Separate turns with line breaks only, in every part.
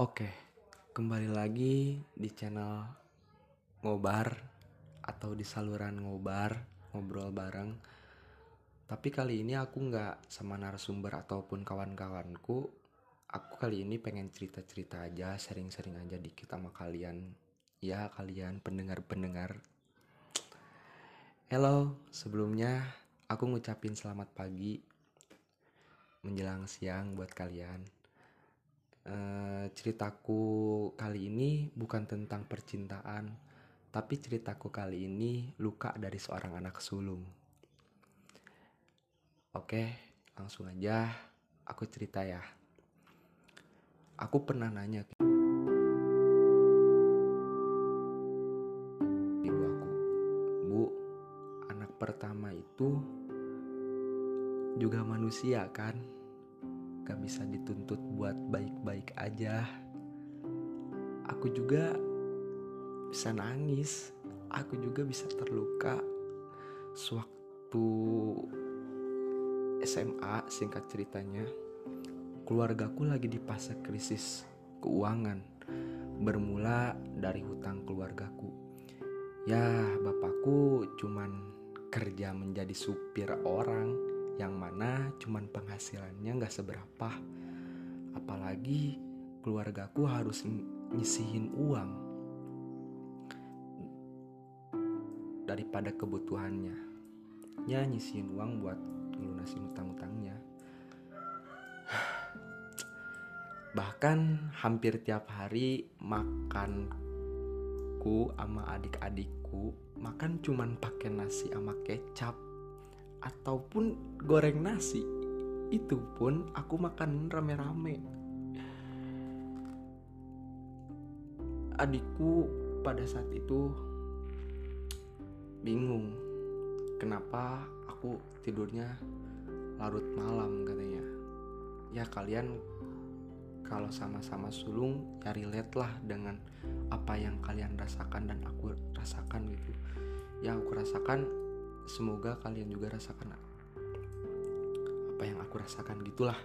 Oke, kembali lagi di channel Ngobar atau di saluran Ngobar, ngobrol bareng. Tapi kali ini aku nggak sama narasumber ataupun kawan-kawanku. Aku kali ini pengen cerita-cerita aja, sering-sering aja dikit sama kalian. Ya, kalian pendengar-pendengar. Halo, sebelumnya aku ngucapin selamat pagi menjelang siang buat kalian. Eh, ceritaku kali ini bukan tentang percintaan, tapi ceritaku kali ini luka dari seorang anak sulung. Oke, langsung aja aku cerita ya. Aku pernah nanya ke ibu aku, Bu, anak pertama itu juga manusia kan? Gak bisa dituntut buat baik-baik aja. Aku juga bisa nangis, aku juga bisa terluka. Sewaktu SMA singkat ceritanya keluargaku lagi di fase krisis keuangan. Bermula dari hutang keluargaku. Ya bapakku cuman kerja menjadi supir orang yang mana cuman penghasilannya nggak seberapa. Apalagi keluargaku harus nyisihin uang daripada kebutuhannya. Ya nyisihin uang buat ngelunasin utang-utangnya. Bahkan hampir tiap hari makanku sama adik-adikku makan cuman pakai nasi sama kecap ataupun goreng nasi itu pun aku makan rame-rame. Adikku pada saat itu bingung kenapa aku tidurnya larut malam katanya. Ya kalian kalau sama-sama sulung ya relate lah dengan apa yang kalian rasakan dan aku rasakan gitu. Yang aku rasakan semoga kalian juga rasakan apa yang aku rasakan gitulah.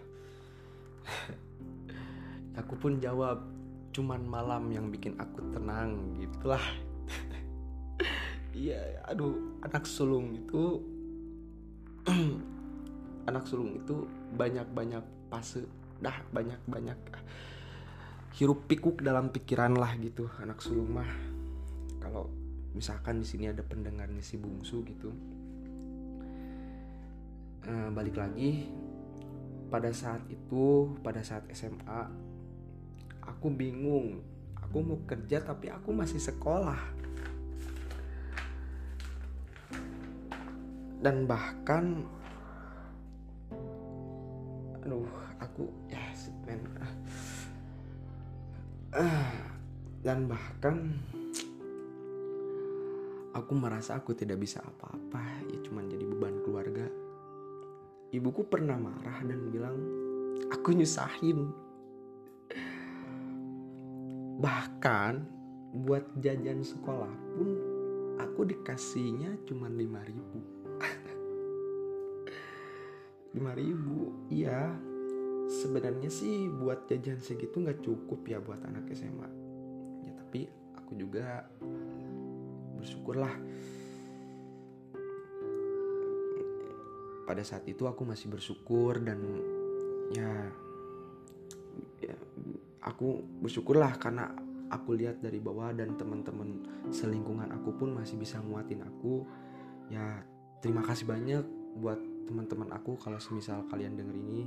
Aku pun jawab cuman malam yang bikin aku tenang gitulah. Iya aduh anak sulung itu anak sulung itu banyak-banyak fase dah banyak-banyak hirup pikuk dalam pikiran lah gitu anak sulung mah. Kalau misalkan di sini ada pendengarnya si bungsu gitu. E, balik lagi pada saat itu pada saat SMA aku bingung. Aku mau kerja tapi aku masih sekolah. Dan bahkan aduh aku ya men uh, dan bahkan aku merasa aku tidak bisa apa-apa ya cuman jadi beban keluarga. Ibuku pernah marah dan bilang aku nyusahin. Bahkan buat jajan sekolah pun aku dikasihnya cuma lima ribu. Lima ribu iya. Sebenarnya sih buat jajan segitu nggak cukup ya buat anak SMA ya tapi aku juga bersyukurlah. Pada saat itu aku masih bersyukur dan ya, ya aku bersyukurlah karena aku lihat dari bawah dan teman-teman selingkungan aku pun masih bisa nguatin aku. Ya terima kasih banyak buat teman-teman aku kalau semisal kalian denger ini.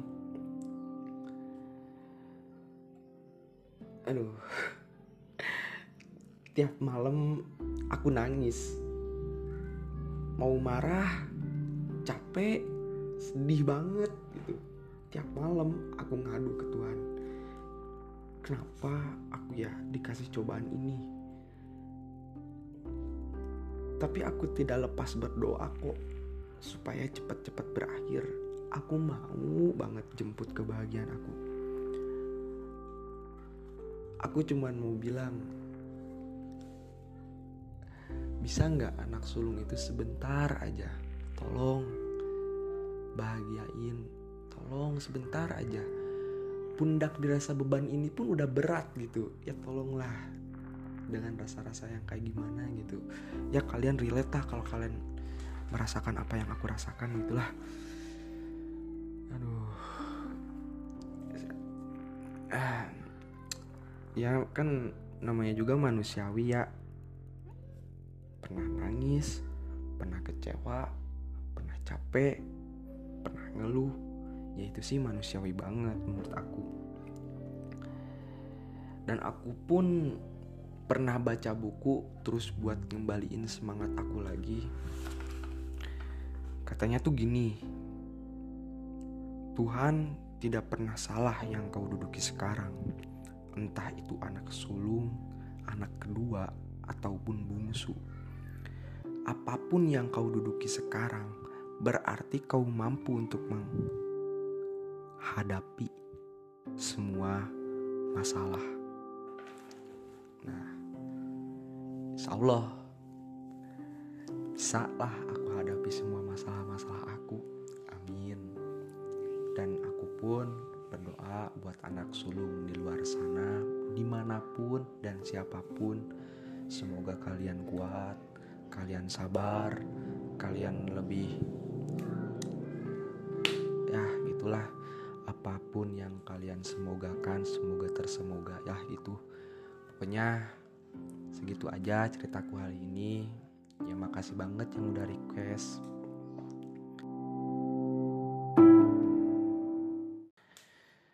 Aduh. Tiap malam aku nangis mau marah capek sedih banget gitu tiap malam aku ngadu ke Tuhan kenapa aku ya dikasih cobaan ini tapi aku tidak lepas berdoa kok supaya cepat-cepat berakhir. Aku mau banget jemput kebahagiaan aku. Aku cuman mau bilang, bisa nggak anak sulung itu sebentar aja, tolong bahagiain, tolong sebentar aja. pundak dirasa beban ini pun udah berat gitu. Ya tolonglah dengan rasa-rasa yang kayak gimana gitu. Ya kalian relate lah kalau kalian merasakan apa yang aku rasakan gitulah. Aduh. Ah, ya kan namanya juga manusiawi ya pernah nangis pernah kecewa pernah capek pernah ngeluh. Ya itu sih manusiawi banget menurut aku. Dan aku pun pernah baca buku terus buat ngembaliin semangat aku lagi. Katanya tuh gini Tuhan tidak pernah salah yang kau duduki sekarang. Entah itu anak sulung anak kedua ataupun bungsu apa pun yang kau duduki sekarang berarti kau mampu untuk menghadapi semua masalah. Nah, insya Allah bisa lah aku hadapi semua masalah-masalah aku. Amin. Dan aku pun berdoa buat anak sulung di luar sana, di mana pun dan siapa pun, semoga kalian kuat, kalian sabar, kalian lebih ya itulah apa pun yang kalian semogakan semoga tersemoga ya itu pokoknya segitu aja ceritaku hari ini. Ya makasih banget yang udah request